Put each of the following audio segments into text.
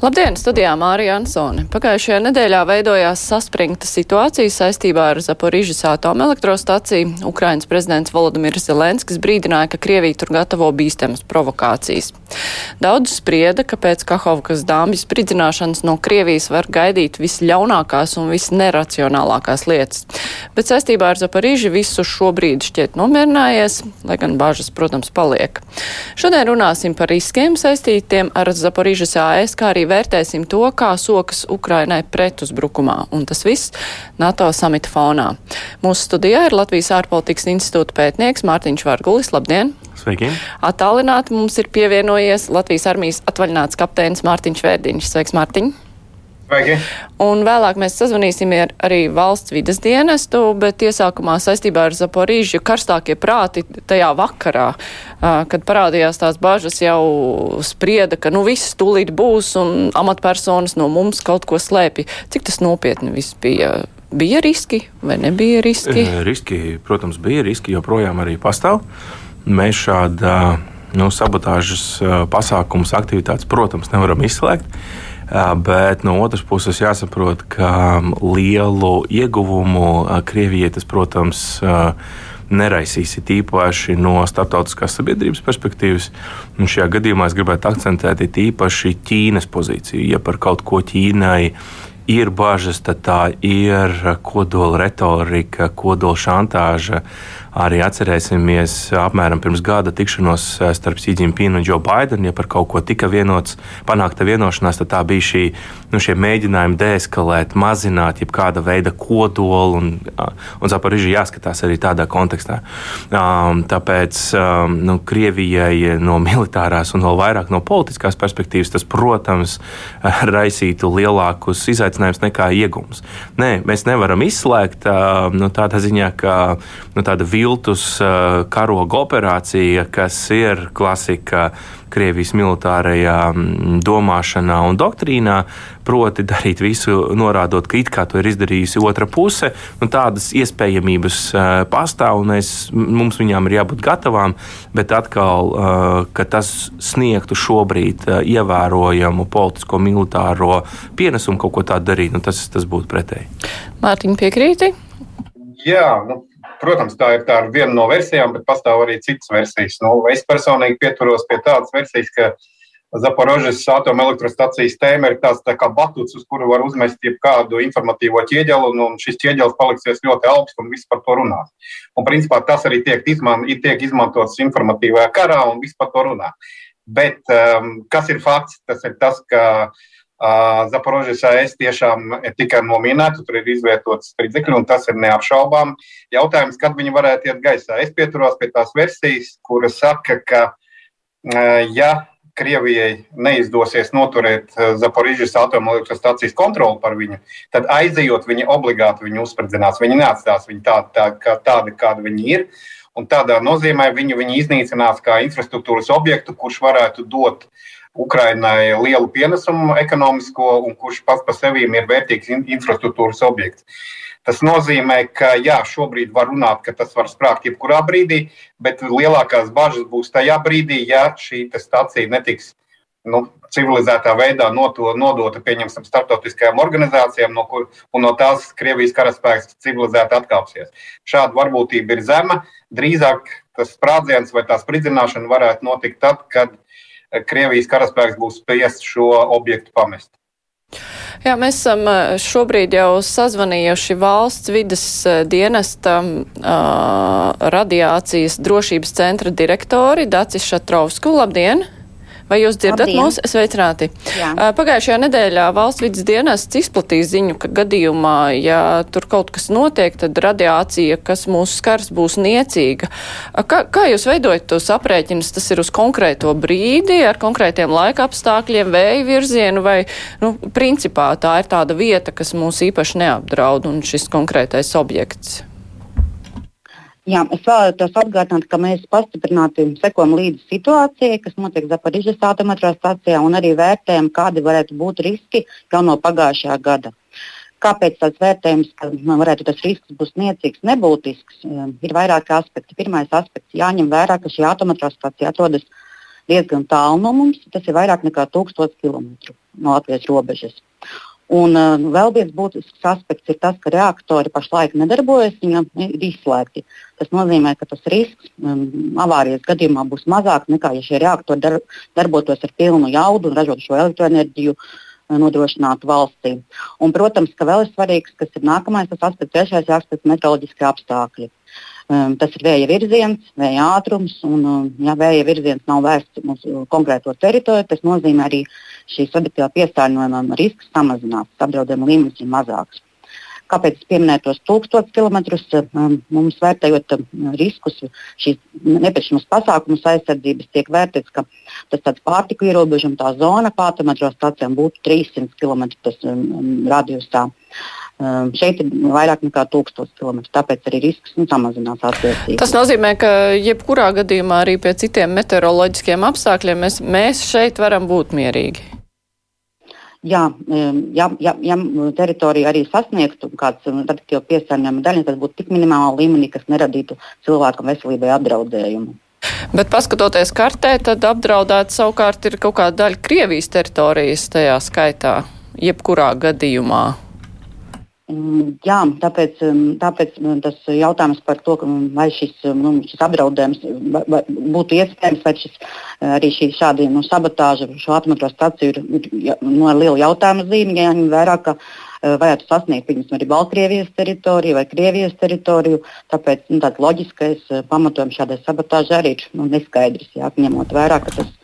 Labdien, studijā Mārija Ansone. Pagājušajā nedēļā veidojās saspringta situācija saistībā ar Zaporižas atomelektrostaciju. Ukrainas prezidents Volodimirs Zelenskis brīdināja, ka Krievija tur gatavo bīstamas provokācijas. Daudz sprieda, ka pēc Kahovkas dāmas spridzināšanas no Krievijas var gaidīt visļaunākās un visneracionālākās lietas. Bet saistībā ar Zaporiži visu šobrīd šķiet nomierinājies, lai gan bāžas, protams, paliek. Šodien runāsim par riskiem saistītiem ar Zaporižas AS, kā arī vērtēsim to, kā sokas Ukrainai pretuzbrukumā, un tas viss NATO samita fonā. Mūsu studijā ir Latvijas ārpolitikas institūta pētnieks Mārtiņš Vargulis. Labdien! Sveiki! Attālināti mums ir pievienojies Latvijas armijas atvaļināts kapteinis Mārtiņš Vērdiņš. Sveiks, Mārtiņ! Sveiki. Un vēlāk mēs sazvanīsim ar arī valsts vidas dienestu, bet iesākumā saistībā ar Zaporīžu karstākie prāti tajā vakarā, kad parādījās tās bažas, jau sprieda, ka nu viss tūlīt būs un amatpersonas no mums kaut ko slēpj. Cik tas nopietni viss bija? Bija riski vai nebija riski? Riski, protams, bija. Riski joprojām arī pastāv. Mēs šāda nu, sabotāžas pasākums, aktivitātes, protams, nevaram izslēgt. Bet no otras puses jāsaprot, ka lielu ieguvumu Krievijai tas, protams, neraisīs īpaši no starptautiskās sabiedrības perspektīvas. Un šajā gadījumā es gribētu akcentēt īpaši Ķīnas pozīciju. Ja par kaut ko Ķīnai ir bažas, tad tā ir kodola retorika, kodola šantāža Arī atcerēsimies apmēram pirms gada tikšanos eh, starp Sīdžimpīnu un Džo Baidenu. Ja par kaut ko tika vienots, panākta vienošanās, tad tā bija šī, nu, šie mēģinājumi deeskalēt, mazināt jebkāda veida kodolu, un, un Zaporiži jāskatās arī tādā kontekstā. Um, tāpēc um, nu, Krievijai no militārās un vēl vairāk no politiskās perspektīvas tas, protams, raisītu lielākus izaicinājumus nekā iegums. Nē, mēs nevaram izslēgt nu, tādā ziņā, ka nu, tāda viltus karoga operācija, kas ir klasika Krievijas militārajā mm, domāšanā un doktrīnā, proti darīt visu, norādot, ka it kā to ir izdarījusi otra puse. Nu, tādas iespējamības uh, pastāv, un es, mums viņām ir jābūt gatavām, bet atkal, uh, ka tas sniegtu šobrīd uh, ievērojamu politisko militāro pienesumu kaut ko tādu darīt, nu, tas, tas būtu pretēji. Mārtiņa piekrīti? Jā, nu, Protams, tā ir, tā ir viena no versijām, bet pastāv arī citas versijas. Nu, es personīgi pieturos pie tādas versijas, ka Zaporožas atomelektrostacijas tēma ir tāds tā kā batuts, uz kuru var uzmest jebkādu informatīvo ķieģeli, un, un šis ķieģelis paliksies ļoti augsts un viss par to runās. Un, principā, tas arī tiek, izman, tiek izmantots informatīvajā karā, un viss par to runā. Bet um, kas ir fakts? Tas ir tas, ka uh, Zaporožas AS tiešām tika nominēta, tur ir izvietots spridzekļi, un tas ir neapšaubām. Jautājums, kad viņi varētu iet gaisā? Es pieturos pie tās versijas, kuras saka, ka ja Krievijai neizdosies noturēt Zaporižas atomelektrostacijas kontroli par viņu, tad aizejot, viņi obligāti viņu uzspridzinās. Viņi neatstās viņu tādu, tā, kā, tādu kāda viņi ir. Un tādā nozīmē viņu, viņu iznīcinās kā infrastruktūras objektu, kurš varētu dot uh, Ukrainai lielu pienesumu ekonomisko un kurš pats par sevi ir vērtīgs infrastruktūras objekts. Tas nozīmē, ka jā, šobrīd var runāt, ka tas var sprāgt jebkurā brīdī, bet lielākās bažas būs tajā brīdī, ja šī stacija netiks nu, civilizētā veidā noto, nodota pieņemsim starptautiskajām organizācijām, no kur, no tās Krievijas karaspēks civilizēti atkāpsies. Šāda varbūtība ir zema. Drīzāk tas sprādziens vai tā spridzināšana varētu notikt tad, kad Krievijas karaspēks būs spiests šo objektu pamest. Jā, mēs esam šobrīd jau sazvanījuši valsts vidas dienesta uh, radiācijas drošības centra direktori Dacis Šatrovsku. Labdien! Vai jūs dzirdat Labdien. mūs? Sveicināti. Jā. Pagājušajā nedēļā valsts vidas dienests izplatīja ziņu, ka gadījumā, ja tur kaut kas notiek, tad radiācija, kas mūs skars, būs niecīga. Kā, kā jūs veidojat tos aprēķinus? Tas ir uz konkrēto brīdi, ar konkrētiem laika apstākļiem, vēja virzienu, vai, nu, principā tā ir tāda vieta, kas mūs īpaši neapdraud un šis konkrētais objekts? Jā, es vēlētos atgādināt, ka mēs pastiprināti sekojam līdzi situācijai, kas notiek Zaporižas atometrostācijā, un arī vērtējam, kādi varētu būt riski jau no pagājušā gada. Kāpēc tāds vērtējums, ka nu, varētu tas risks būt niecīgs, nebūtisks, ir vairāki aspekti. Pirmais aspekts jāņem vērā, ka šī atometrostācija atrodas diezgan tālu no mums. Tas ir vairāk nekā 1000 km no Latvijas robežas. Un uh, vēl viens būtisks aspekts ir tas, ka reaktori pašlaik nedarbojas, viņi ir izslēgti. Tas nozīmē, ka tas risks um, avārijas gadījumā būs mazāks nekā ja šie reaktori dar, darbotos ar pilnu jaudu un ražotu šo elektroenerģiju uh, nodrošinātu valstī. Un, protams, ka vēl ir svarīgs, kas ir nākamais aspekts, trešais aspekts - meteoroloģiskie apstākļi. Um, tas ir vēja virziens, vēja ātrums, un, um, ja vēja virziens nav vērsts uz konkrēto teritoriju, tas nozīmē arī šīs radioaktīvā piesārņojuma risks samazinās, apdraudējuma līmenis ir mazāks. Kāpēc es pieminēju tos tūkstošus kilometrus? Um, mums vērtējot um, riskus, šīs nepieciešamas pasākumus aizsardzības, tiek vērtēts, ka tas tāds pārtiku ierobežojums, tā zona pārtomatrostacijām būtu 300 km um, radiusā. Um, šeit ir vairāk nekā 1000 km, tāpēc arī risks nu, samazinās attiecīgi. Tas nozīmē, ka jebkurā gadījumā arī pie citiem meteoroloģiskiem apstākļiem mēs, mēs šeit varam būt mierīgi. Jā, ja, ja, ja teritorija arī sasniegtu kāds radioaktīvu piesārņojumu daļu, tas būtu tik minimālā līmenī, kas neradītu cilvēkam veselībai apdraudējumu. Bet, paskatoties kartē, tad apdraudēta savukārt ir kaut kāda daļa Krievijas teritorijas tajā skaitā, jebkurā gadījumā. Mm, jā, tāpēc, mm, tāpēc mm, tas jautājums par to, vai šis, nu, šis apdraudējums būtu iespējams, vai šis, arī šī šāda nu, sabotāža šo atomenerģiju ir, ir nu, ar lielu jautājumu zīmi, ja jāņem vērā, ka varētu sasniegt viņus arī Baltkrievijas teritoriju vai Krievijas teritoriju. Tāpēc nu, tāds loģiskais pamatojums šādai sabotāžai arī ir nu, neskaidrs, jā, ņemot vērā, ka tas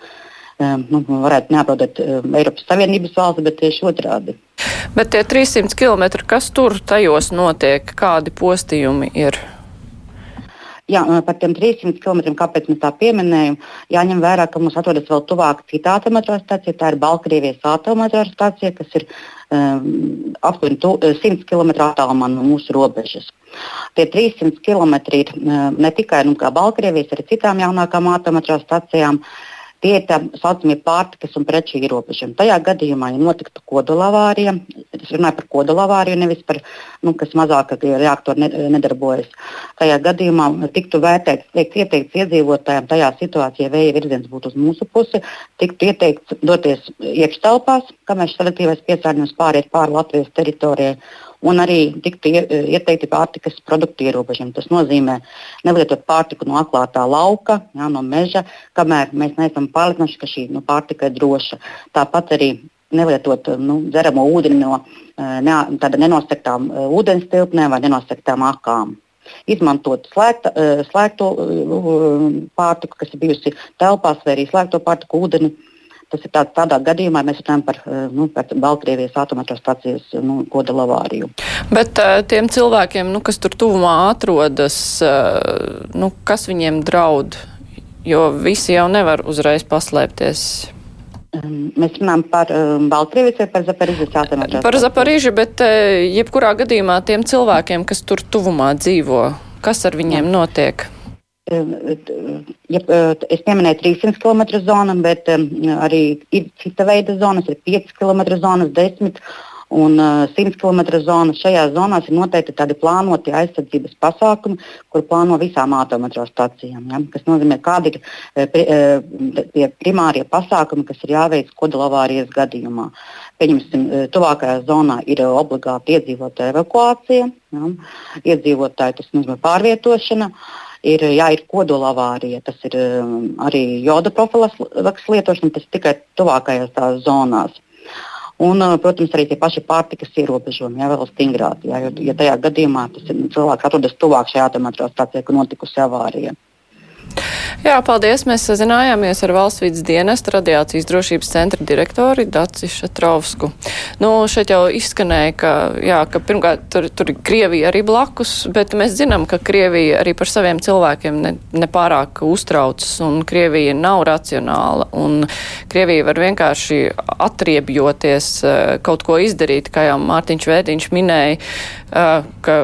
nu, varētu neapdraudēt Eiropas Savienības valsts, bet tieši otrādi. Bet tie 300 km, kas tur tajos notiek, kādi postījumi ir? Jā, par tiem 300 km, kāpēc mēs tā pieminējam, jāņem vērā, ka mums atrodas vēl tuvāk cita atomenerģija, tā ir Baltkrievijas atomenerģija, kas ir um, aptuveni 100 km attālumā no mūsu robežas. Tie 300 km ir um, ne tikai nu, Baltkrievijas, arī citām jaunākām atomenerģijām. Uh, Tie ir tā saucamie pārtikas un preču ierobežojumi. Tajā gadījumā, ja notiktu kodolavārija, es runāju par kodolavāriju, nevis par, nu, kas mazāk reaktori nedarbojas. Tajā gadījumā tiktu vērtēts, tiek ieteikts iedzīvotājiem tajā situācijā, ja vēja virziens būtu uz mūsu pusi, tiktu ieteikts doties iekštelpās, kamēr šis selektīvais piesārņojums pāriet pāri Latvijas teritorijai un arī tiktu ieteikti pārtikas produktu ierobežojumi. Tas nozīmē nelietot pārtiku no atklātā lauka, jā, no meža, kamēr mēs neesam pārliecināti, ka šī nu, pārtika ir droša. Tāpat arī nelietot nu, dzeramo ūdeni no ne, nenosektām ūdens tilpnēm vai nenosektām akām. Izmantot slēgta, slēgto pārtiku, kas ir bijusi telpās, vai arī slēgto pārtiku ūdeni Tas ir tāds, tādā gadījumā, mēs runājam par, eh, nu, par Baltkrievijas atomenerģijas nu, kodola avāriju. Bet uh, tiem cilvēkiem, nu, kas tur tuvumā atrodas, uh, nu, kas viņiem draud? Jo visi jau nevar uzreiz paslēpties. Um, mēs runājam par um, Baltkrievijas vai par atomenerģiju? Par Zaparīžu, bet jebkurā gadījumā tiem cilvēkiem, kas tur tuvumā dzīvo, kas ar viņiem Jā. notiek? Ja, es pieminēju 300 km zonu, bet arī ir cita veida zonas, ir 5 km zonas, 10 un 100 km zonas. Šajās zonās ir noteikti tādi plānoti aizsardzības pasākumi, kur plāno visām atomenerģostacijām. Ja? Tas nozīmē, kādi ir tie primārie pasākumi, kas ir jāveic kodolavārijas gadījumā. Pieņemsim, tuvākajā zonā ir obligāta iedzīvotāja evakuācija, ja? iedzīvotāju tas nozīmē pārvietošana. Uh, ir, jā, ir kodola avārija, tas ir um, arī joda profilaks lietošana, tas tikai tuvākajās tās zonās. Un, uh, protams, arī tie paši pārtikas ierobežojumi, jā, vēl stingrāk. Jā, jo, ja tajā gadījumā tas ir, cilvēks atrodas tuvāk šajā atomenerģijā, kur notikusi avārija. Jā, paldies. Mēs sazinājāmies ar valsts vidas dienestu radiācijas drošības centra direktori Daci Šatrausku. Nu, šeit jau izskanēja, ka, jā, ka pirmkārt tur, tur ir Krievija arī blakus, bet mēs zinām, ka Krievija arī par saviem cilvēkiem ne, nepārāk uztraucas un Krievija nav racionāla un Krievija var vienkārši atriebjoties eh, kaut ko izdarīt, kā jau Mārtiņš Vēdiņš minēja, eh, ka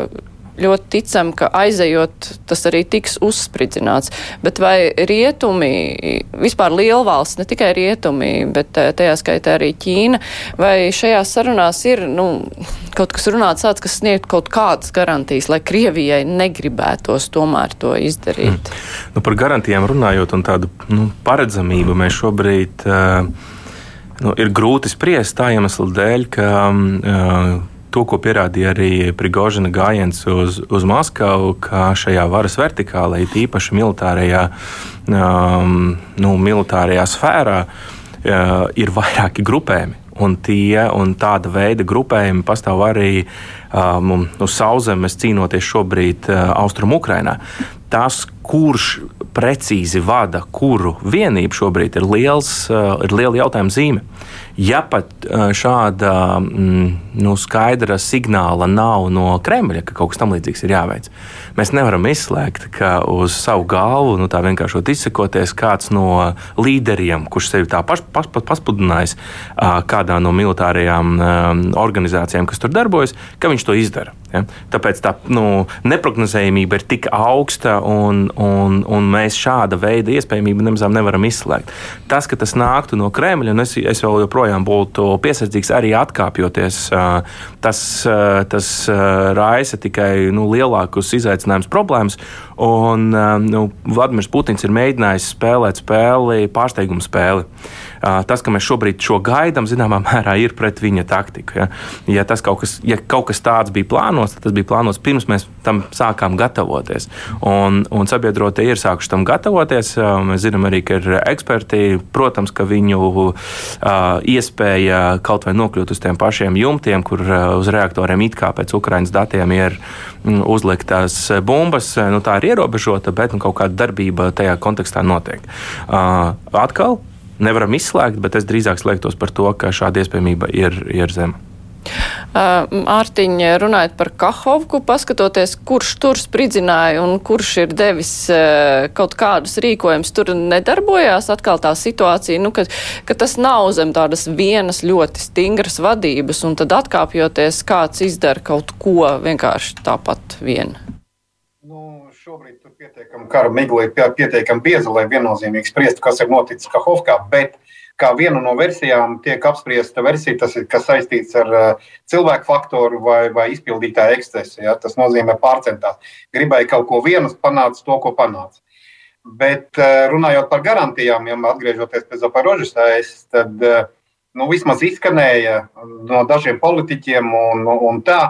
ļoti ticam, ka aizejot, tas arī tiks uzspridzināts. Bet vai rietumi, vispār lielvalsts, ne tikai rietumi, bet eh, tajā skaitā arī Ķīna, vai šajās sarunās ir nu, kaut kas runāts tāds, kas sniegt kaut kādas garantijas, lai Krievijai negribētos tomēr to izdarīt? Mm. Nu, par garantijām runājot un tādu nu, paredzamību mēs šobrīd. Uh, Nu, ir grūti spriest tā iemesla dēļ, ka uh, to, ko pierādīja arī Prigožina gājiens uz, uz Maskavu, ka šajā varas vertikālē, īpaši militārajā, um, nu, militārajā sfērā, uh, ir vairāki grupējumi. Un, tie, un tāda veida grupējumi pastāv arī um, uz sauszemes cīnoties šobrīd uh, Austrum Ukrainā. Tas, kurš precīzi vada kuru vienību šobrīd, ir liels, uh, ir liela jautājuma zīme. Ja pat šāda mm, nu, skaidra signāla nav no Kremļa, ka kaut kas tamlīdzīgs ir jāveic, mēs nevaram izslēgt, ka uz savu galvu, nu, tā vienkārši izsakoties, kāds no līderiem, kurš sevi tā paš, pas, pas, paspudinājis kādā no militārajām organizācijām, kas tur darbojas, ka viņš to izdara. Ja? Tāpēc tā nu, neprognozējumība ir tik augsta, un, un, un mēs šāda veida iespējamību nemaz nevaram izslēgt. Tas, ka tas nāktu no Kremļa, un es, es vēl joprojām būtu piesardzīgs arī atkāpjoties, tas, tas raisa tikai nu, lielākus izaicinājumus, problēmas. Un, nu, Vladimirs Putins ir mēģinājis spēlēt spēli, pārsteigumu spēli. Tas, ka mēs šobrīd šo gaidām, zināmā mērā ir pret viņa taktiku. Ja, ja, kaut kas, ja kaut kas tāds bija plānots, tad tas bija plānots pirms mēs tam sākām gatavoties. Un, un sabiedrotie ir sākuši tam gatavoties. Mēs zinām arī, ka ir eksperti, protams, ka viņu uh, iespēja kaut vai nokļūt uz tiem pašiem jumtiem, kur uh, uz reaktoriem it kā pēc Ukraiņas datiem ir mm, uzliktas bumbas. Nu, tā ir ierobežota, bet nu, kaut kāda darbība tajā kontekstā notiek. Uh, atkal nevaram izslēgt, bet es drīzāk slēgtos par to, ka šāda iespējamība ir, ir zema. Mārtiņa, runājot par Kahovku, paskatoties, kurš tur spridzināja un kurš ir devis kaut kādus rīkojumus, tur nedarbojās atkal tā situācija, nu, ka, ka tas nav zem tādas vienas ļoti stingras vadības, un tad atkāpjoties, kāds izdara kaut ko vienkārši tāpat vien. Nu, šobrīd pietiekami kara migla ir pietiekami bieza, lai viennozīmīgi spriestu, kas ir noticis Kahovkā. Bet kā viena no versijām tiek apspriesta versija, tas ir saistīts ar uh, cilvēku faktoru vai, vai izpildītāju ekscesu. Ja? Tas nozīmē pārcentās. Gribēja kaut ko vienu, panāca to, ko panāca. Bet uh, runājot par garantijām, ja atgriežoties pie Zaporožas, tad uh, nu, vismaz izskanēja no dažiem politiķiem un, un tā,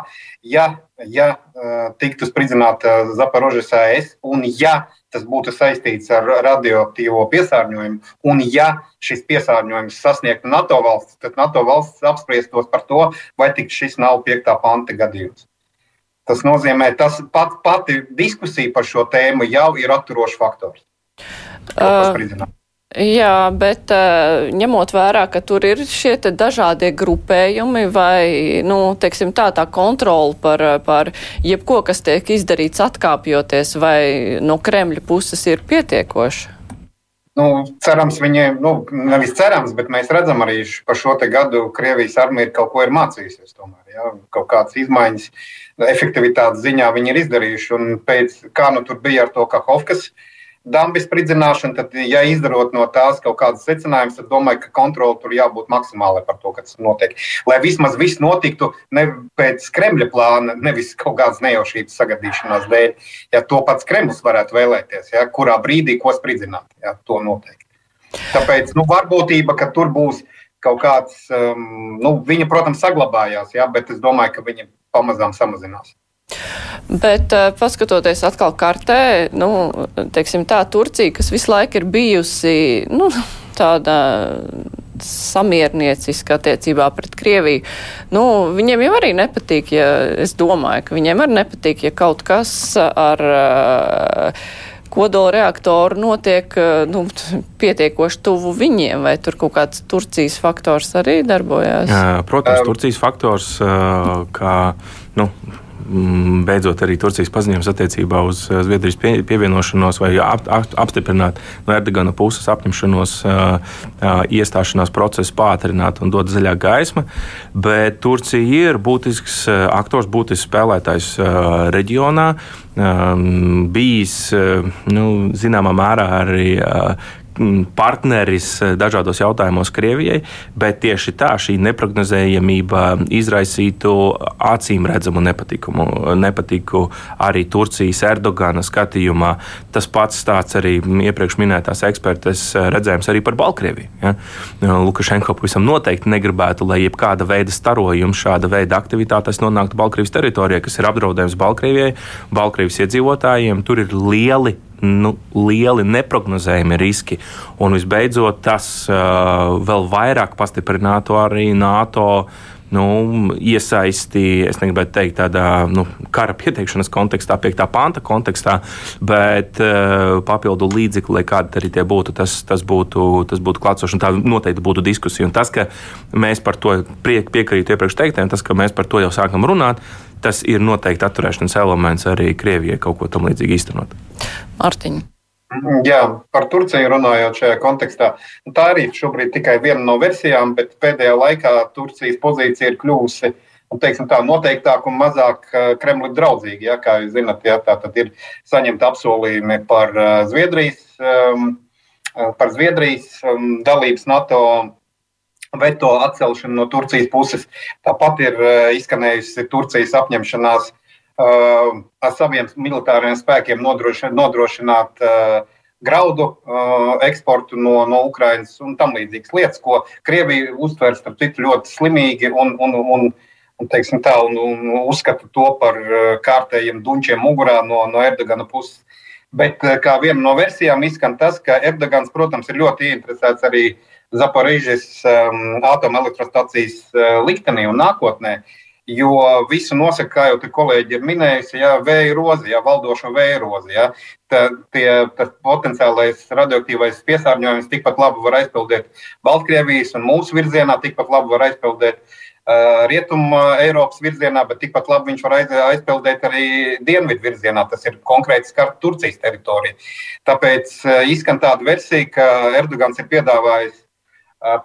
ja ja tiktu spridzināta Zaporožas AS, un ja tas būtu saistīts ar radioaktīvo piesārņojumu, un ja šis piesārņojums sasniegtu NATO valsts, tad NATO valsts apspriestos par to, vai tik šis nav 5. panta gadījums. Tas nozīmē, ka pat, pati diskusija par šo tēmu jau ir atturošs faktors. Uh, Jā, bet uh, ņemot vērā, ka tur ir šie dažādie grupējumi vai, nu, teiksim tā, tā kontrola par, par jebko, kas tiek izdarīts atkāpjoties, vai no Kremļa puses ir pietiekoša? Nu, cerams, viņiem, nu, nevis cerams, bet mēs redzam arī par šo gadu Krievijas armija ir kaut ko ir mācījusies. Tomēr, ja? Kaut kādas izmaiņas efektivitātes ziņā viņi ir izdarījuši. Un pēc kā nu tur bija ar to Kahovkas uh, dambis spridzināšana, tad, ja izdarot no tās kaut kādas secinājumus, tad domāju, ka kontrole tur jābūt maksimālai par to, kas notiek. Lai vismaz viss notiktu ne pēc Kremļa plāna, nevis kaut kādas nejaušības sagadīšanās dēļ. Ja to pats Kremlis varētu vēlēties, ja, kurā brīdī ko spridzināt, ja, to noteikti. Tāpēc nu, varbūtība, ka tur būs kaut kāds, um, nu, viņa, protams, saglabājās, ja, bet es domāju, ka viņa pamazām samazinās. Bet uh, paskatoties atkal kartē, nu, teiksim tā, Turcija, kas visu laiku ir bijusi, nu, tāda samiernieciska attiecībā pret Krieviju. Nu, viņiem jau arī nepatīk, ja es domāju, ka viņiem arī nepatīk, ja kaut kas ar uh, kodola reaktoru notiek nu, pietiekoši tuvu viņiem, vai tur kaut kāds Turcijas faktors arī darbojās? Protams, Turcijas faktors, kā nu, beidzot arī Turcijas paziņojums attiecībā uz Zviedrijas pie, pievienošanos vai ap, ap, apstiprināt no Erdogana puses apņemšanos iestāšanās procesu pātrināt un dot zaļā gaisma. Bet Turcija ir būtisks aktors, būtisks spēlētājs reģionā. Bijis nu, zināmā mērā arī Mm, partneris eh, dažādos jautājumos Krievijai, bet tieši tā šī neparedzējamība izraisītu acīm redzamu nepatikumu. Nepatiku arī Turcijas Erdogana skatījumā. Tas pats stāsts arī iepriekš minētās ekspertes eh, redzējums arī par Baltkrieviju. Ja? Lukašenko pavisam noteikti negribētu, lai jebkāda veida starojums, šāda veida aktivitātes nonāktu Baltkrievijas teritorijā, kas ir apdraudējums Baltkrievijai, Baltkrievijas iedzīvotājiem. Tur ir lieli nu, lieli neparedzējami riski. Un visbeidzot, tas uh, vēl vairāk pastiprinātu arī NATO. Nu, iesaisti, es negribētu teikt, tādā nu, kara pieteikšanas kontekstā, piektā panta kontekstā, bet uh, papildu līdzekļi, lai kādi arī tie būtu, tas, tas būtu, tas būtu klātsoši. Tā noteikti būtu diskusija. Un tas, ka mēs par to pie, piekrītu iepriekš teiktiem, tas, ka mēs par to jau sākam runāt, tas ir noteikti atturēšanas elements arī Krievijai kaut ko tam līdzīgu īstenot. Mārtiņa. Jā, par Turciju runājot šajā kontekstā. Tā arī šobrīd tikai viena no versijām, bet pēdējā laikā Turcijas pozīcija ir kļuvusi nu, teiksim, tā, noteiktāka un mazāk eh, Kremlim draudzīga. Ja, kā jūs zināt, ja, tā tad ir saņemta apsolījumi par eh, Zviedrijas, um, par Zviedrijas um, dalības NATO veto atcelšanu no Turcijas puses. Tāpat ir eh, izskanējusi Turcijas apņemšanās uh, ar saviem militāriem spēkiem nodrošināt, nodrošināt uh, graudu uh, eksportu no, no Ukrainas un tam līdzīgas lietas, ko Krievija uztver starp citu ļoti slimīgi un, un, un, un, tā, un, un uzskata to par kārtējiem dunčiem mugurā no, no Erdogana puses. Bet kā viena no versijām izskan tas, ka Erdogans, protams, ir ļoti ieinteresēts arī uh, Zaporīžas um, atomelektrostacijas uh, liktenī un nākotnē. Jo visu nosaka, kā jau te kolēģi ir minējusi, ja vēja rozi, ja valdošo vēja rozi. Ja, tā, tie, tas potenciālais radioaktīvais piesārņojums tikpat labi var aizpildīt Baltkrievijas un mūsu virzienā, tikpat labi var aizpildīt uh, Rietumu Eiropas virzienā, bet tikpat labi viņš var aiz, aizpildīt arī dienvidu virzienā. Tas ir konkrēti skart Turcijas teritoriju. Tāpēc uh, izskan tāda versija, ka Erdogans ir piedāvājis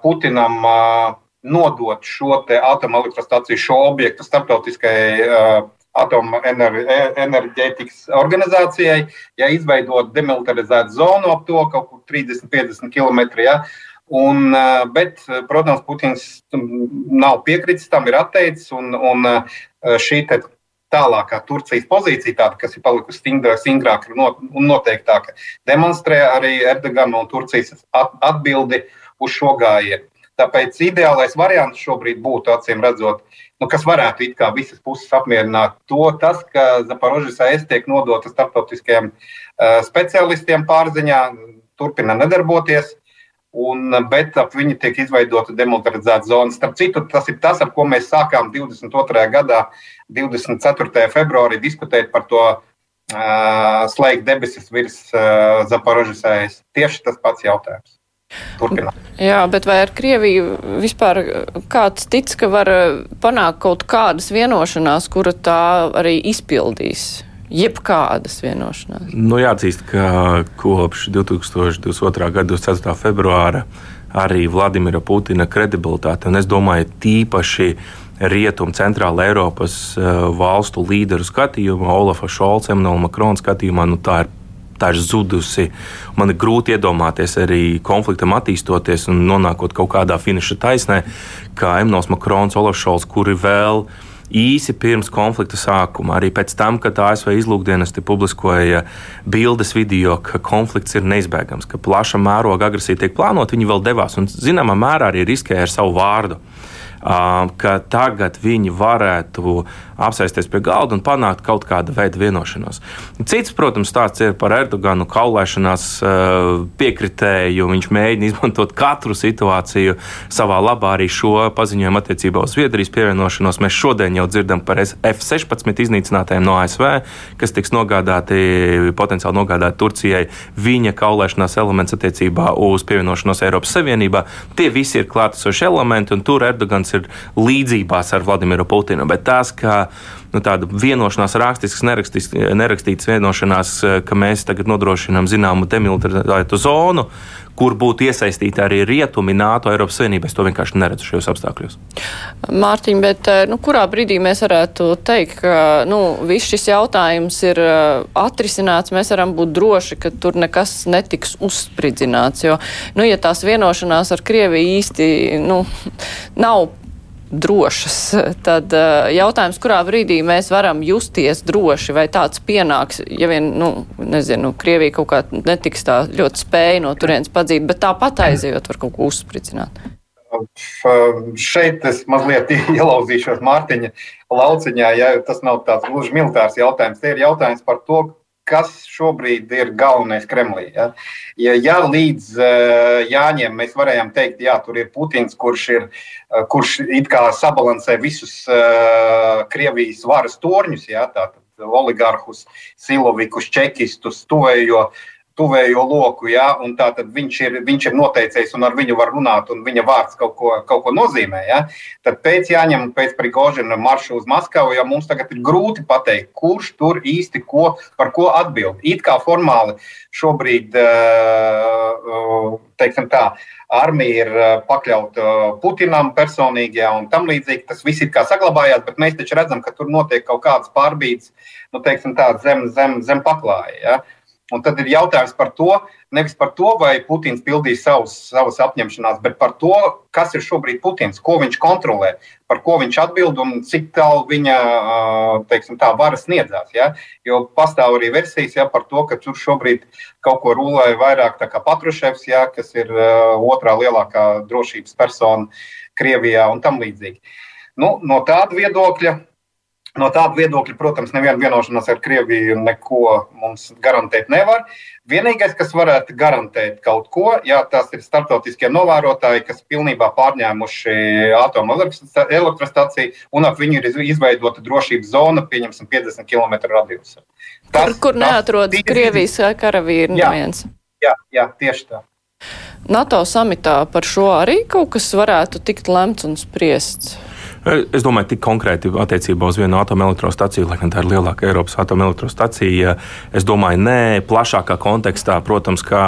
Putinam nodot šo atomelektrostaciju, šo objektu starptautiskajai atomenerģētikas organizācijai, ja izveidot demilitarizētu zonu ap to kaut kur 30-50 km. Ja, Un, bet, protams, Putins nav piekritis tam, ir atteicis. Un, un šī tālākā Turcijas pozīcija, tāda, kas ir palikusi stingrāka un noteiktāka, demonstrē arī Erdogana un Turcijas atbildi uz šo gājienu. Tāpēc ideālais variants šobrīd būtu, acīm redzot, nu, kas varētu it kā visas puses apmierināt, to, tas, ka Zaporožas AS tiek nodota starptautiskiem uh, specialistiem pārziņā, turpina nedarboties. Un, bet ap viņu tiek izveidota demilitarizēta zona. Starp citu, tas ir tas, ar ko mēs sākām 22. gadā, 24. februārī, diskutēt par to uh, slēgt debesis virs uh, Zaporožas AS. Tieši tas pats jautājums. Turpināt. Jā, bet vai ar Krieviju vispār kāds tic, ka var eh, panākt kaut kādas vienošanās, kura tā arī izpildīs? Jebkādas vienošanās. Nu, jāatzīst, ka kopš 2022. gada 24. februāra arī Vladimira Putina kredibilitāte, un es domāju, tīpaši Rietumu, Centrāla Eiropas eh, valstu līderu skatījumā, Olafa Šolca, Emanuela Makrona skatījumā, nu, tā ir tā ir zudusi. Man ir grūti iedomāties arī konfliktam attīstoties un nonākot kaut kādā finiša taisnē, kā Emīls Makrons, Olafs Šols, kuri vēl īsi pirms konflikta sākuma, arī pēc tam, kad ASV izlūkdienesti publiskoja bildes video, ka konflikts ir neizbēgams, ka plaša mēroga agresija tiek plānota, viņi vēl devās un zināmā mērā arī riskēja ar savu vārdu ka tagad viņi varētu apsēsties pie galda un panākt kaut kādu veidu vienošanos. Cits, protams, stāsts ir par Erdoganu kaulēšanās piekritēju. Viņš mēģina izmantot katru situāciju savā labā, arī šo paziņojumu attiecībā uz Zviedrijas pievienošanos. Mēs šodien jau dzirdam par F-16 iznīcinātājiem no ASV, kas tiks nogādāti, potenciāli nogādāti Turcijai. Viņa kaulēšanās elements attiecībā uz pievienošanos Eiropas Savienībā. Tie visi ir klātesoši elementi, un tur Erdogans ir līdzībās ar Vladimiru Putinu. Bet tas, ka nu, tāda vienošanās, rakstisks, nerakstīts, vienošanās, ka mēs tagad nodrošinām zināmu demilitarizētu zonu, kur būtu iesaistīti arī rietumi, NATO, Eiropas Savienība. Es to vienkārši neredzu šajos apstākļos. Mārtiņ, bet nu, kurā brīdī mēs varētu teikt, ka nu, viss šis jautājums ir atrisināts, mēs varam būt droši, ka tur nekas netiks uzspridzināts, jo, nu, ja tās vienošanās ar Krieviju īsti nu, nav drošas, tad uh, jautājums, kurā brīdī mēs varam justies droši, vai tāds pienāks, ja vien, nu, nezinu, Krievija kaut kā netiks tā ļoti spēja no turienes padzīt, bet tāpat aizejot var kaut ko uzspricināt. Šeit es mazliet ielauzīšos Mārtiņa lauciņā, ja tas nav tāds gluži militārs jautājums. Te ir jautājums par to, kas šobrīd ir galvenais Kremlī. Ja, ja, ja līdz uh, Jāņiem mēs varējām teikt, jā, tur ir Putins, kurš, ir, uh, kurš it kā sabalansē visus uh, Krievijas varas torņus, ja, tātad oligarhus, silovikus, čekistus, tuvējo tuvējo loku, ja, un tā tad viņš ir, viņš ir noteicējis, un ar viņu var runāt, un viņa vārds kaut ko, kaut ko nozīmē. Ja. Tad pēc jāņem, pēc Prigožina marša uz Maskavu, ja mums tagad ir grūti pateikt, kurš tur īsti ko, par ko atbild. It kā formāli šobrīd, teiksim tā, armija ir pakļauta Putinam personīgi, ja, un tam līdzīgi tas viss ir kā saglabājās, bet mēs taču redzam, ka tur notiek kaut kādas pārbīdes, nu, teiksim tā, zem, zem, zem paklāja. Ja. Un tad ir jautājums par to, nevis par to, vai Putins pildīs savus, savus apņemšanās, bet par to, kas ir šobrīd Putins, ko viņš kontrolē, par ko viņš atbild un cik tālu viņa teiksim, tā, vara sniedzās. Ja? Jo pastāv arī versijas ja, par to, ka tur šobrīd kaut ko rulē vairāk Patruševs, ja, kas ir otrā lielākā drošības persona Krievijā un tam līdzīgi. Nu, no tāda viedokļa No tāda viedokļa, protams, neviena vienošanās ar Krieviju neko mums garantēt nevar. Vienīgais, kas varētu garantēt kaut ko, jā, tas ir starptautiskie novērotāji, kas pilnībā pārņēmuši atomelektrostaciju, un ap viņu ir izveidota drošības zona, pieņemsim, 50 km radiusā. Tas, kur neatrodas Krievijas karavīri neviens. Jā, jā, tieši tā. NATO samitā par šo arī kaut kas varētu tikt lemts un spriests. Es domāju, tik konkrēti attiecībā uz vienu atomelektrostaciju, lai gan tā ir lielākā Eiropas atomelektrostacija. Es domāju, nē, plašākā kontekstā, protams, kā,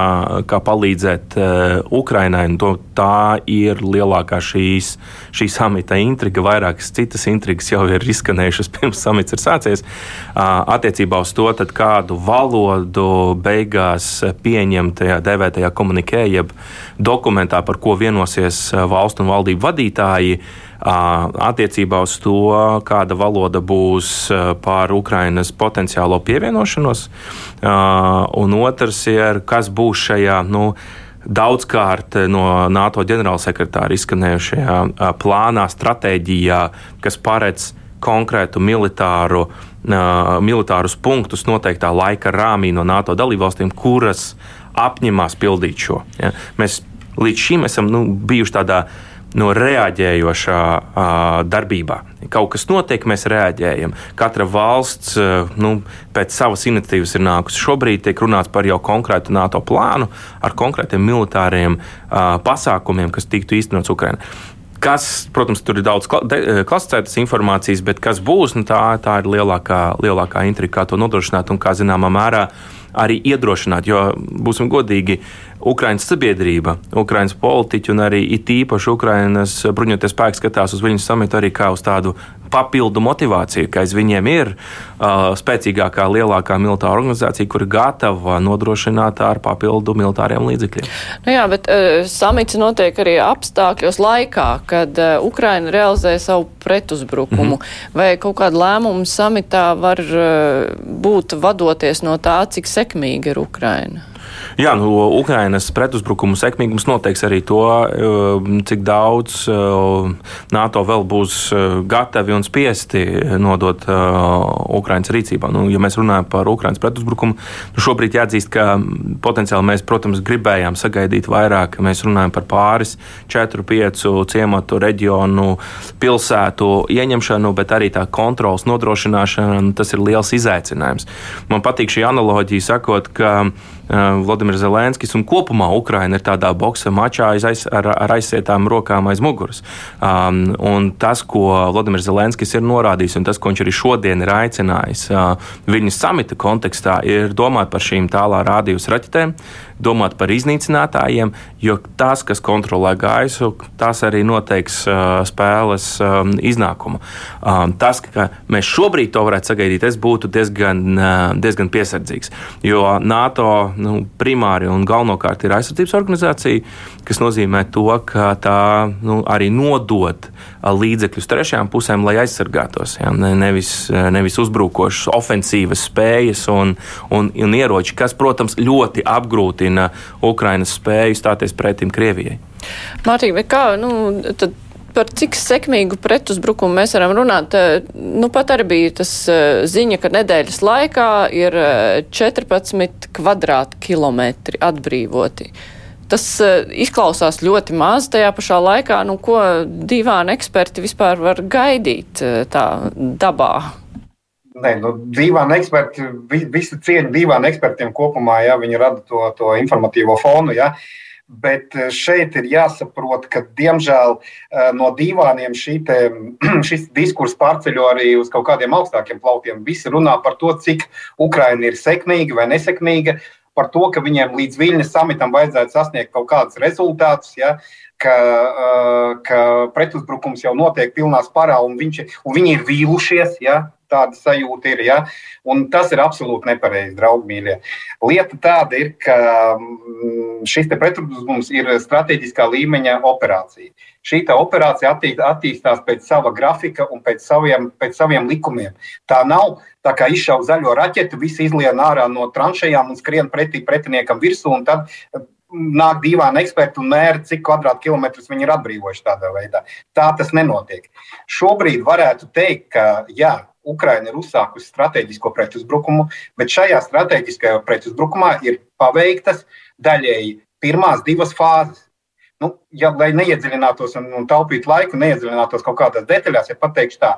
kā palīdzēt uh, Ukrainai. To, tā ir lielākā šīs, šī samita intriga. Vairākas citas intrigas jau ir izskanējušas pirms samits ir sācies. Uh, attiecībā uz to, kādu valodu beigās pieņem tajā dēvētajā komunikē, jeb dokumentā, par ko vienosies valstu un valdību vadītāji attiecībā uz to, kāda valoda būs pār Ukrainas potenciālo pievienošanos, un otrs ir, kas būs šajā. Nu, Daudzkārt no NATO ģenerālsekretāra izskanējušajā plānā, stratēģijā, kas paredz konkrētu militāru, uh, militārus punktus noteiktā laika rāmī no NATO dalībvalstīm, kuras apņemās pildīt šo. Ja. Mēs līdz šim esam nu, bijuši tādā uh, no reaģējošā uh, darbībā. Kaut kas notiek, mēs reaģējam. Katra valsts uh, nu, pēc savas iniciatīvas ir nākusi. Šobrīd tiek runāts par jau konkrētu NATO plānu ar konkrētiem militāriem uh, pasākumiem, kas tiktu īstenots Ukrainā. Kas, protams, tur ir daudz klasificētas informācijas, bet kas būs, nu, tā, tā ir lielākā, lielākā intriga, kā to nodrošināt un kā zināmā mērā arī iedrošināt. Jo, būsim godīgi, uh, Ukraiņas sabiedrība, Ukraiņas politiķi un arī it īpaši Ukraiņas bruņoties spēki skatās uz viņu samitu arī kā uz tādu papildu motivāciju, ka aiz viņiem ir uh, spēcīgākā, lielākā militāra organizācija, kur ir gatava nodrošināt ar papildu militāriem līdzekļiem. Nu jā, bet uh, samits notiek arī apstākļos laikā, kad uh, Ukraina realizē savu pretuzbrukumu. Mm -hmm. Vai kaut kāda lēmuma samitā var uh, būt vadoties no tā, cik sekmīga ir Ukraina? Jā, nu, Ukrainas pretuzbrukumu sekmīgums noteiks arī to, eh, cik daudz eh, NATO vēl būs eh, gatavi un spiesti nodot Ukrainas rīcībā. Nu, ja mēs runājam par Ukrainas pretuzbrukumu, nu, šobrīd jāatzīst, ka potenciāli mēs, protams, gribējām sagaidīt vairāk. Mēs runājam par pāris, četru, piecu ciematu reģionu, pilsētu ieņemšanu, bet arī tā kontrols nodrošināšana, tas ir liels izaicinājums. Man patīk šī analoģija, sakot, ka Vladimirs Zelenskis un kopumā Ukraina ir tādā boxa mačā aiz, ar, ar aizsietām rokām aiz muguras. Um, un tas, ko Vladimirs Zelenskis ir norādījis, un tas, ko viņš arī šodien ir aicinājis uh, viņa samita kontekstā, ir domāt par šīm tālā rādījus raķetēm, domāt par iznīcinātājiem, jo tas, kas kontrolē gaisu, tas arī noteiks uh, spēles um, iznākumu. Um, tas, ka mēs šobrīd to varētu sagaidīt, es būtu diezgan, uh, diezgan piesardzīgs. Jo NATO nu, primāri un galvenokārt ir aizsardzības organizācija, kas nozīmē to, ka tā nu, arī nodod līdzekļus trešajām pusēm, lai aizsargātos. Ja? Nevis, nevis uzbrukošas ofensīvas spējas un, un, un ieroči, kas, protams, ļoti apgrūtina Ukrainas spēju stāties pretim Krievijai. Mārtiņ, kā, nu, tad par cik sekmīgu pretuzbrukumu mēs varam runāt. Nu, pat arī bija tas ziņa, ka nedēļas laikā ir 14 kvadrātkilometri atbrīvoti. Tas izklausās ļoti maz tajā pašā laikā, nu, ko divāni eksperti vispār var gaidīt tā dabā. Nē, nu, divāni eksperti, vi, visi cieņi divāni ekspertiem kopumā, ja viņi rada to, to informatīvo fonu. Ja. Bet šeit ir jāsaprot, ka, diemžēl, no divāniem te, šis diskurs pārceļo arī uz kaut kādiem augstākiem plauktiem. Visi runā par to, cik Ukraina ir sekmīga vai nesekmīga, par to, ka viņiem līdz Viļņas samitam vajadzētu sasniegt kaut kādus rezultātus. Ja, ka, ka pretuzbrukums jau notiek pilnā spārā, un, viņš, un viņi ir vīlušies. Ja, tāda sajūta ir. Ja? Un tas ir absolūti nepareizi, draugi mīļie. Lieta tāda ir, ka mm, šis pretuzbrukums ir strateģiskā līmeņa operācija. Šī operācija attīstās pēc sava grafika un pēc saviem, pēc saviem likumiem. Tā nav tā kā izšauja zaļo raķetu, visi izlien ārā no tranšējām un skrien pretī pretiniekam virsū, tad nāk dīvaini eksperti un mēra, cik kvadrātkilometrus viņi ir atbrīvojuši tādā veidā. Tā tas nenotiek. Šobrīd varētu teikt, ka jā, Ukraina ir uzsākusi strateģisko pretuzbrukumu, bet šajā strateģiskajā pretuzbrukumā ir paveiktas daļēji pirmās divas fāzes. Nu, ja, lai neiedziļinātos un, un taupītu laiku, neiedziļinātos kaut kādās detaļās, ja pateikšu tā,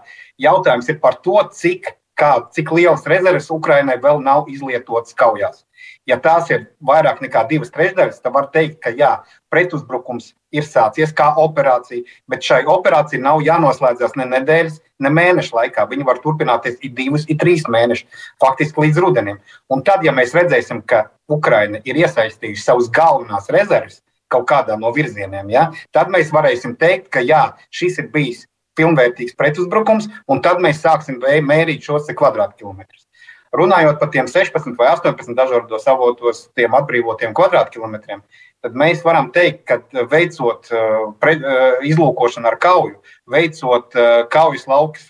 jautājums ir par to, cik, kā, cik lielas rezerves Ukrainai vēl nav izlietotas kaujās. Ja tās ir vairāk nekā divas trešdaļas, tad var teikt, ka jā, pretuzbrukums ir sācies kā operācija, bet šai operācijai nav jānoslēdzas ne nedēļas, ne mēnešu laikā. Viņi var turpināties ik divus, ik trīs mēnešus, faktiski līdz rudenim. Un tad, ja mēs redzēsim, ka Ukraina ir iesaistījusi savus galvenās rezerves kaut kādā no virzieniem, ja, tad mēs varēsim teikt, ka jā, šis ir bijis pilnvērtīgs pretuzbrukums, un tad mēs sāksim mērīt šos kvadrātkilometrus. Runājot par tiem 16 vai 18 dažādos avotos, tiem atbrīvotiem kvadrātkilometriem, tad mēs varam teikt, ka veicot uh, pre, uh, izlūkošanu ar kauju, veicot kaujas laukas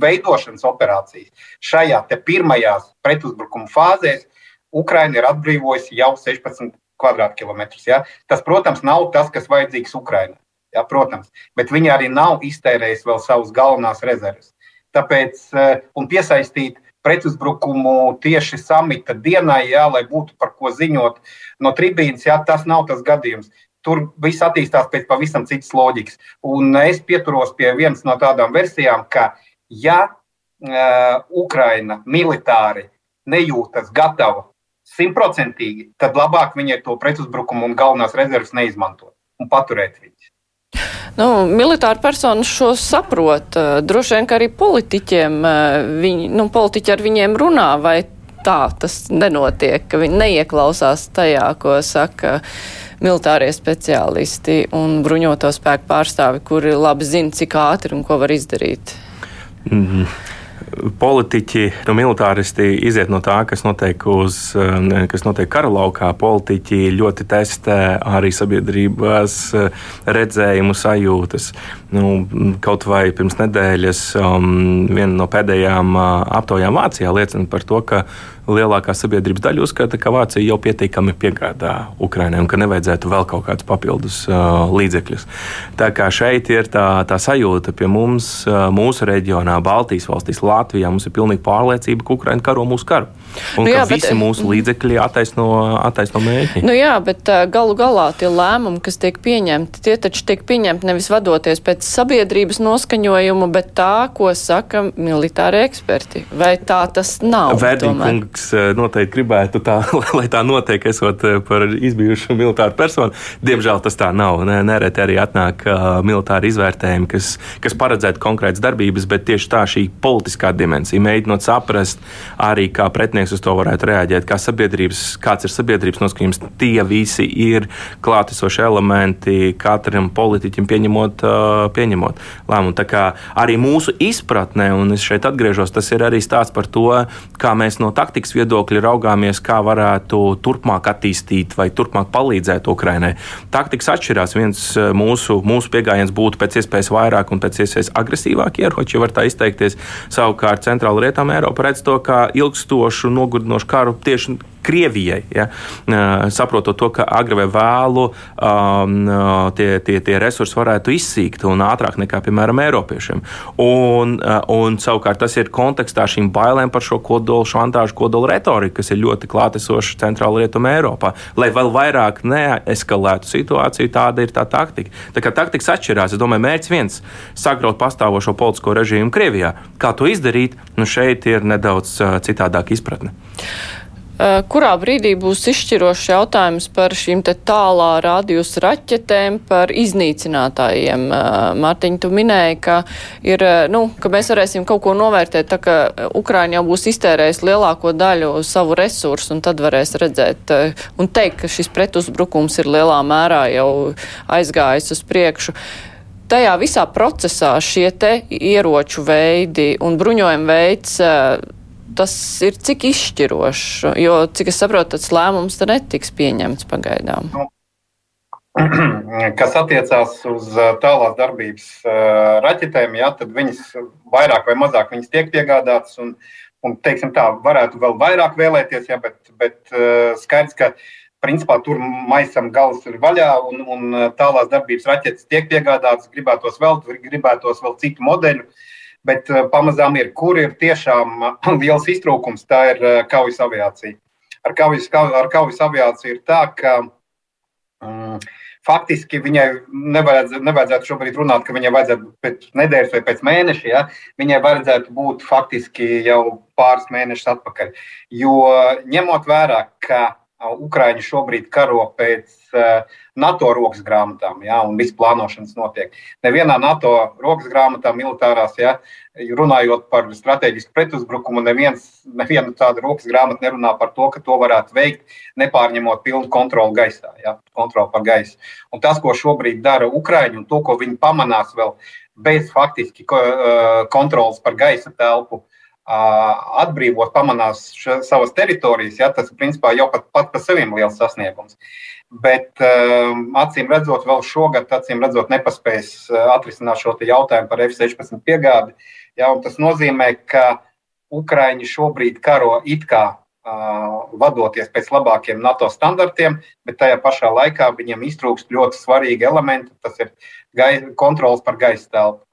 veidošanas operācijas, šajā pirmajās pretuzbrukuma fāzēs Ukraina ir atbrīvojusi jau 16 kvadrātkilometrus. Ja? Tas, protams, nav tas, kas vajadzīgs Ukrainai. Ja, protams, bet viņi arī nav iztērējuši vēl savas galvenās rezerves. Tāpēc, un piesaistīt pretuzbrukumu tieši samita dienai, jā, lai būtu par ko ziņot no tribīnas. Jā, tas nav tas gadījums. Tur viss attīstās pēc pavisam citas loģikas. Un es pieturos pie vienas no tādām versijām, ka, ja uh, Ukraina militāri nejūtas gatava simtprocentīgi, tad labāk viņai to pretuzbrukumu un galvenās rezerves neizmantot un paturēt viņus. Nu, militāra persona šo saprot. Eh, droši vien, ka arī politiķiem, eh, viņi, nu, politiķi ar viņiem runā, vai tā tas nenotiek, ka viņi neieklausās tajā, ko saka militārie speciālisti un bruņoto spēku pārstāvi, kuri labi zina, cik ātri un ko var izdarīt. Mm -hmm politiķi, nu, militāristi iziet no tā, kas notiek, uz, eh, kas notiek kara laukā. Politiķi ļoti testē arī sabiedrības eh, redzējumu sajūtas. Nu, kaut vai pirms nedēļas um, viena no pēdējām uh, aptaujām Vācijā liecina par to, ka lielākā sabiedrības daļa uzskata, ka Vācija jau pietiekami piegādā Ukraiņai un ka nevajadzētu vēl kaut kādus papildus uh, līdzekļus. Tā kā šeit ir tā, tā sajūta pie mums, uh, mūsu reģionā, Baltijas valstīs, Latvijā. Mums ir pilnīga pārliecība, ka Ukraina karo mūsu karu. Un nu jā, ka visi bet, mūsu līdzekļi attaisno, attaisno mērķi. Nu jā, bet galu galā tie lēmumi, kas tiek pieņemti, tie taču tiek pieņemti nevis vadoties pēc sabiedrības noskaņojuma, bet tā, ko saka militāri eksperti. Vai tā tas nav? Vērtīgs noteikti gribētu tā, lai tā notiek, esot par izbijušu militāru personu. Diemžēl tas tā nav. Nereti arī atnāk uh, militāri izvērtējumi, kas, kas paredzētu konkrētas darbības, bet tieši tā šī politiskā dimensija, mēģinot saprast arī, kā pretinieks uz to varētu reaģēt, kā kāds ir sabiedrības noskaņojums. Tie visi ir klātesoši elementi katram politiķim pieņemot, pieņemot lēmumu. Tā kā arī mūsu izpratnē, un es šeit atgriežos, tas ir arī stāsts par to, kā mēs no taktikas viedokļa raugāmies, kā varētu turpmāk attīstīt vai turpmāk palīdzēt Ukrainai. Taktikas atšķirās. Viens uh, mūsu, mūsu pieejams būtu pēc iespējas vairāk un pēc iespējas agresīvāk ieroči, ja var tā izteikties. Savukārt Centrāla Rietama Eiropa redz to kā ilgstošu, nogurdinošu karu tieši Krievijai. Ja? Saprotot to, ka agri vai vēlu um, tie, tie, tie resursi varētu izsīkt un ātrāk nekā, piemēram, Eiropiešiem. Un, un savukārt tas ir kontekstā šīm bailēm par šo kodolu šantāžu, kodolu retoriku, kas ir ļoti klātesoša centrāla rietuma Eiropā. Lai vēl vairāk neeskalētu situāciju, tāda ir tā taktika. Tā kā taktikas atšķirās, es domāju, mērķis viens - sagraut pastāvošo politisko režīmu Krievijā. Kā to izdarīt? Nu šeit ir nedaudz citādāka izpratne. Eh, kurā brīdī būs izšķirošs jautājums par šīm te tālā rādījus raķetēm, par iznīcinātājiem? Eh, Mārtiņ, tu minēji, ka, ir, eh, nu, ka mēs varēsim kaut ko novērtēt, tā ka Ukraiņa jau būs iztērējis lielāko daļu savu resursu, un tad varēs redzēt un teikt, ka šis pretuzbrukums ir lielā mērā jau aizgājis uz priekšu tajā visā procesā šie te ieroču veidi un bruņojuma veids tas ir cik izšķirošs, jo, cik es saprotu, tas lēmums te netiks pieņemts pagaidām. Nu, kas attiecās uz tālās darbības raķetēm, jā, tad viņas vairāk vai mazāk tiek piegādātas. Un, un teiksim, tā varētu vēl vairāk vēlēties, jā, bet, bet skaidrs, ka principā tur maisam gals ir vaļā un, un tālās darbības raķetes tiek piegādātas. Gribētos vēl, gribētos vēl citu modeļu. Uh, bet uh, pamazām ir, kur ir tiešām uh, liels iztrūkums, tā ir uh, kaujas aviācija. Ar kaujas, ar kaujas aviāciju ir tā, ka um, faktiski viņai nevajadzētu, nevajadzētu šobrīd runāt, ka viņai vajadzētu pēc nedēļas vai pēc mēneša. Ja? Viņai vajadzētu būt faktiski jau pāris mēnešus atpakaļ. Jo ņemot vērā, ka Ukraiņi šobrīd karo pēc NATO rokas grāmatām, ja, un viss plānošanas notiek. Nevienā NATO rokas grāmatā, militārās, ja, runājot par strateģisku pretuzbrukumu, neviens, neviena tāda rokas grāmata nerunā par to, ka to varētu veikt, nepārņemot pilnu kontroli gaisā, ja, kontroli par gaisu. Un tas, ko šobrīd dara Ukraiņi, un to, ko viņi pamanās vēl bez faktiski kontrolas par gaisa telpu, atbrīvot, pamanās savas teritorijas, ja, tas principā jau pat, pat par sevi liels sasniegums. Bet acīm redzot, vēl šogad, acīm redzot, nepaspējas atrisināt šo jautājumu par F-16 piegādi. Ja, tas nozīmē, ka Ukraiņi šobrīd karo it kā vadoties pēc labākiem NATO standartiem, bet tajā pašā laikā viņiem iztrūkst ļoti svarīgi elementi. Tas ir kontrols par gaisa telpu.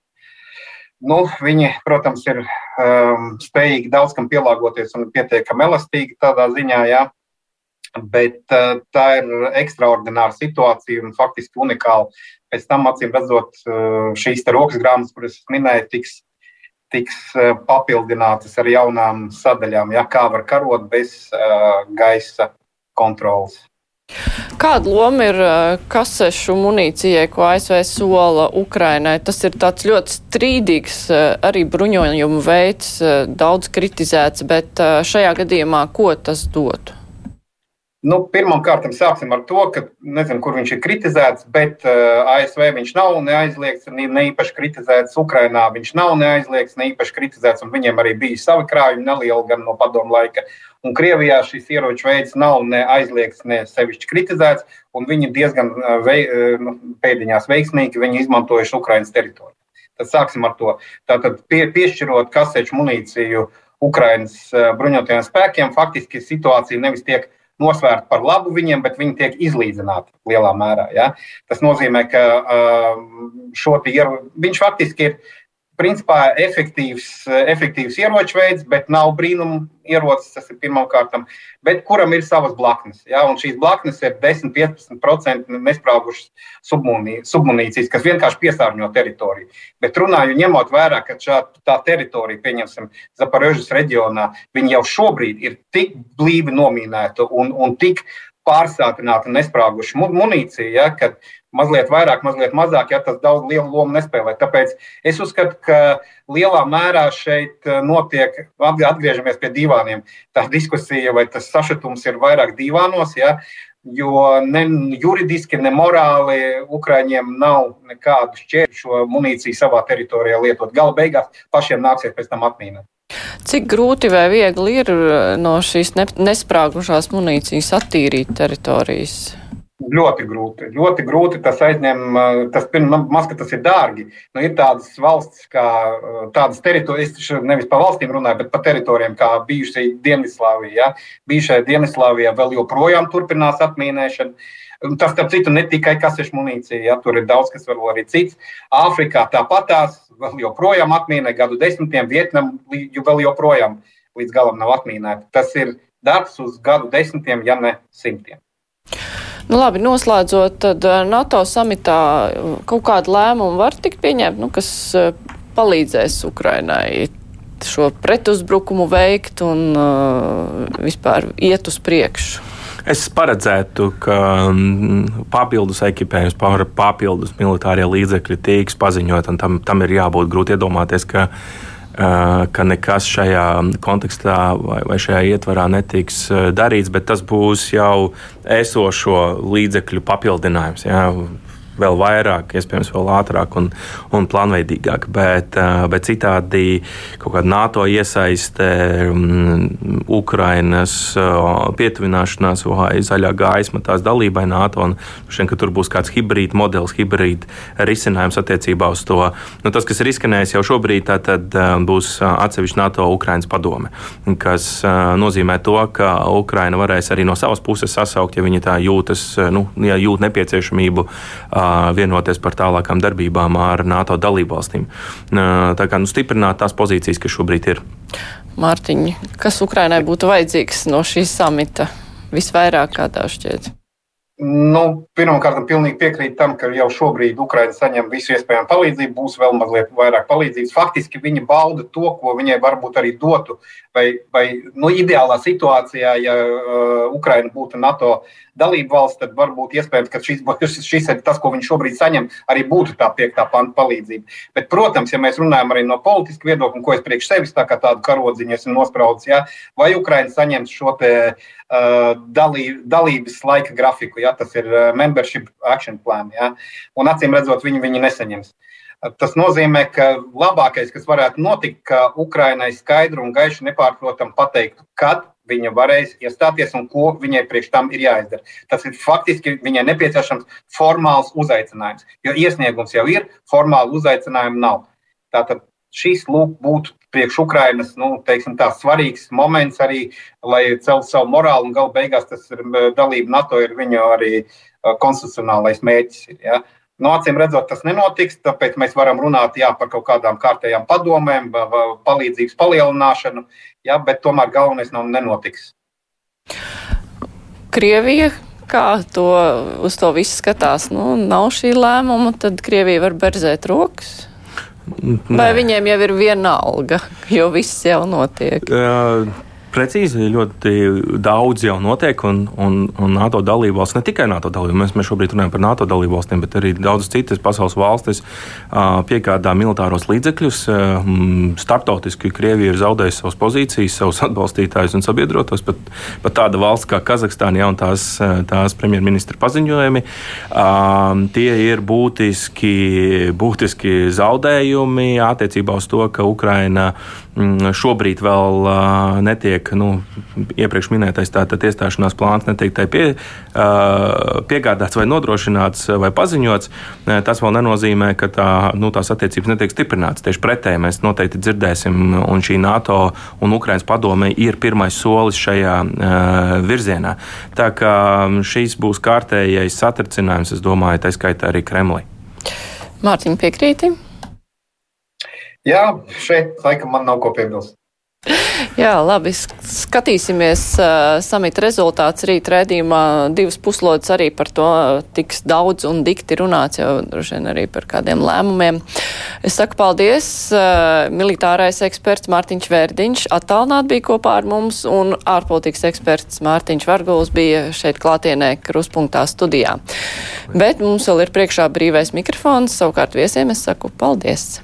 Nu, viņi, protams, ir um, spējīgi daudz kam pielāgoties un pietiekami elastīgi tādā ziņā, jā. bet uh, tā ir ekstraordināra situācija un faktiski unikāla. Pēc tam, acīm redzot, uh, šīs rokas grāmatas, kuras minēju, tiks, tiks uh, papildinātas ar jaunām sadaļām, jā, kā var karot bez uh, gaisa kontrolas. Kāda loma ir kasešu munīcijai, ko ASV sola Ukrainai? Tas ir tāds ļoti strīdīgs arī bruņojumu veids, daudz kritizēts, bet šajā gadījumā ko tas dotu? Nu, Pirmkārt, sāksim ar to, ka nezinu, kur viņš ir kritizēts, bet uh, ASV viņš nav neaizliegts, ne, ne īpaši kritizēts. Ukrainā viņš nav neaizliegts, ne īpaši kritizēts, un viņiem arī bija savi krājumi, nelieli gan no padomu laika. Un Krievijā šis ieroču veids nav ne aizliegts, ne sevišķi kritizēts, un viņi diezgan vei, nu, pēdiņās veiksmīgi viņi izmantojuši Ukraiņas teritoriju. Tad sāksim ar to. Tātad pie, piešķirot kaseču munīciju Ukraiņas bruņotajiem spēkiem, faktiski situācija nevis tiek nosvērta par labu viņiem, bet viņi tiek izlīdzināti lielā mērā. Ja? Tas nozīmē, ka šo ieroci viņš faktiski ir principā efektīvs, efektīvs ieroču veids, bet nav brīnuma ierocis. Tas ir pirmām kārtām, bet kuram ir savas blaknes. Ja? Un šīs blaknes ir 10-15% nesprāgušas submunīcijas, kas vienkārši piesārņo teritoriju. Bet runāju, ņemot vērā, ka šā, tā teritorija, pieņemsim, Zaparožas reģionā, jau šobrīd ir tik blīvi nomīnēta un, un tik pārsātināta nesprāguša munīcija, ja, ka mazliet vairāk, mazliet mazāk, ja tas daudz lielu lomu nespēlē. Tāpēc es uzskatu, ka lielā mērā šeit eh, notiek, atgriežamies pie divāniem. Tā diskusija vai tas sašutums ir vairāk divānos. Ja, Jo ne juridiski, ne morāli Ukrāņiem nav nekādu šķēršļu šo munīciju savā teritorijā lietot. Gala beigās pašiem nāksies pēc tam atmīnīt. Cik grūti vai viegli ir eh, no šīs nesprāgušās munīcijas attīrīt teritorijas? Ļoti grūti. Ļoti grūti tas aizņem, eh, tas maz, ka tas ir dārgi. Nu, ir tādas valsts, kā eh, tādas teritorijas, nevis par valstīm runāju, bet par teritorijām, kā bijušai Dienvidslāvija. Ja? Bijušajā Dienvidslāvijā vēl joprojām turpinās atmīnēšana. Tas, starp citu, ne tikai kasešu munīcija, ja? tur ir daudz kas vēl arī cits. Āfrikā tāpatās vēl joprojām atmīnē gadu desmitiem, Vietnam vēl joprojām līdz galam nav atmīnēta. Tas ir darbs uz gadu desmitiem, ja ne simtiem. Nu, labi, noslēdzot, tad eh, NATO samitā eh, kaut kādu lēmumu var tikt pieņemt, nu, kas eh, palīdzēs Ukrainai šo pretuzbrukumu veikt un uh, vispār iet uz priekšu. Es paredzētu, ka mm, papildus ekipējums, papildus militārie līdzekļi tiks paziņot, un tam, tam ir jābūt grūti iedomāties, ka ka nekas šajā kontekstā vai, vai šajā ietvarā netiks darīts, bet tas būs jau esošo līdzekļu papildinājums. Jā vēl vairāk, iespējams, vēl ātrāk un, un plānveidīgāk. Bet, bet citādi kaut kāda NATO iesaiste, um, Ukrainas pietuvināšanās vai zaļā gaisma tās dalībai NATO, un šeit, tur būs kāds hibrīd modelis, hibrīd risinājums attiecībā uz to. Nu, tas, kas ir izskanējis jau šobrīd, tad būs atsevišķa NATO Ukrainas padome, kas nozīmē to, ka Ukraina varēs arī no savas puses sasaukt, ja viņi tā jūtas, nu, ja jūt nepieciešamību uh, vienoties par tālākām darbībām ar NATO dalībvalstīm. Tā kā nu, stiprināt tās pozīcijas, kas šobrīd ir. Mārtiņ, kas Ukrainai būtu vajadzīgs no šīs samita visvairāk, kā tā šķiet? Nu, Pirmkārt, pilnīgi piekrītu tam, ka jau šobrīd Ukraiņa saņem visu iespējamo palīdzību, būs vēl mazliet vairāk palīdzības. Faktiski viņi bauda to, ko viņai varbūt arī dotu. Vai, vai nu, ideālā situācijā, ja uh, Ukraiņa būtu NATO dalība valsts, tad varbūt iespējams, ka šis, šis, ir tas, ko viņi šobrīd saņem, arī būtu tā piektā panta palīdzība. Bet, protams, ja mēs runājam arī no politiska viedokļa, ko es priekš sevis tā kā tādu karodziņu esmu nospraudis, ja, vai Ukraiņa saņems šo te Uh, dalī, dalības laika grafiku. Ja, tas ir uh, membership action plan. Ja, un acīm redzot, viņi, viņi nesaņems. Uh, tas nozīmē, ka labākais, kas varētu notikt, ka Ukrainai skaidru un gaišu nepārprotam pateiktu, kad viņa varēs iestāties un ko viņai priekš tam ir jāizdara. Tas ir faktiski viņai nepieciešams formāls uzaicinājums, jo iesniegums jau ir, formāli uzaicinājumu nav. Tātad šis lūk, būtu priekš Ukrainas nu, teiksim, tā, svarīgs moments arī, lai celtu savu morāli. Galu beigās tas ir dalība NATO, ir viņa arī konstitucionālais mērķis. Ja. No nu, acīm redzot, tas nenotiks, tāpēc mēs varam runāt jā, par kaut kādām kārtējām padomēm, palīdzības palielināšanu, jā, bet tomēr galvenais nav nenotiks. Krievija kā to uz to visu skatās. Nu, nav šī lēmuma, tad Krievija var berzēt rokas. Nē. Vai viņiem jau ir viena alga, jo viss jau notiek? Uh, Precīzi, ļoti daudz jau notiek, un, un, un NATO dalībvalstis, ne tikai NATO dalībvalstis, mēs, mēs šobrīd runājam par NATO dalībvalstīm, bet arī daudzas citas pasaules valstis piegādā militāros līdzekļus. Startautiski Krievija ir zaudējusi savas pozīcijas, savus atbalstītājus un sabiedrotos, pat, pat tāda valsts kā Kazahstāna ja, un tās, tās premjerministra paziņojumi. Tie ir būtiski, būtiski zaudējumi attiecībā uz to, ka Ukraina šobrīd vēl netiek nu, iepriekš minētais tātad iestāšanās plāns netiek tai pie, piegādāts vai nodrošināts vai paziņots. Tas vēl nenozīmē, ka tā, nu, tās attiecības netiek stiprinātas. Tieši pretēji mēs noteikti dzirdēsim, un šī NATO un Ukrainas padome ir pirmais solis šajā virzienā. Tā kā šīs būs kārtējais satricinājums, es domāju, tā skaitā arī Kremlī. Mārtiņa piekrīti. Jā, šeit laikam man nav ko piebilst. Jā, labi. Skatīsimies uh, samita rezultāts rīt rēdījumā. Divas puslodes arī par to tiks daudz un dikti runāts jau droši vien arī par kādiem lēmumiem. Es saku paldies. Uh, militārais eksperts Mārtiņš Vērdiņš attālināt bija kopā ar mums un ārpolitikas eksperts Mārtiņš Varguls bija šeit klātienē kruspunktā studijā. Bet mums vēl ir priekšā brīvais mikrofons. Savukārt viesiem es saku paldies.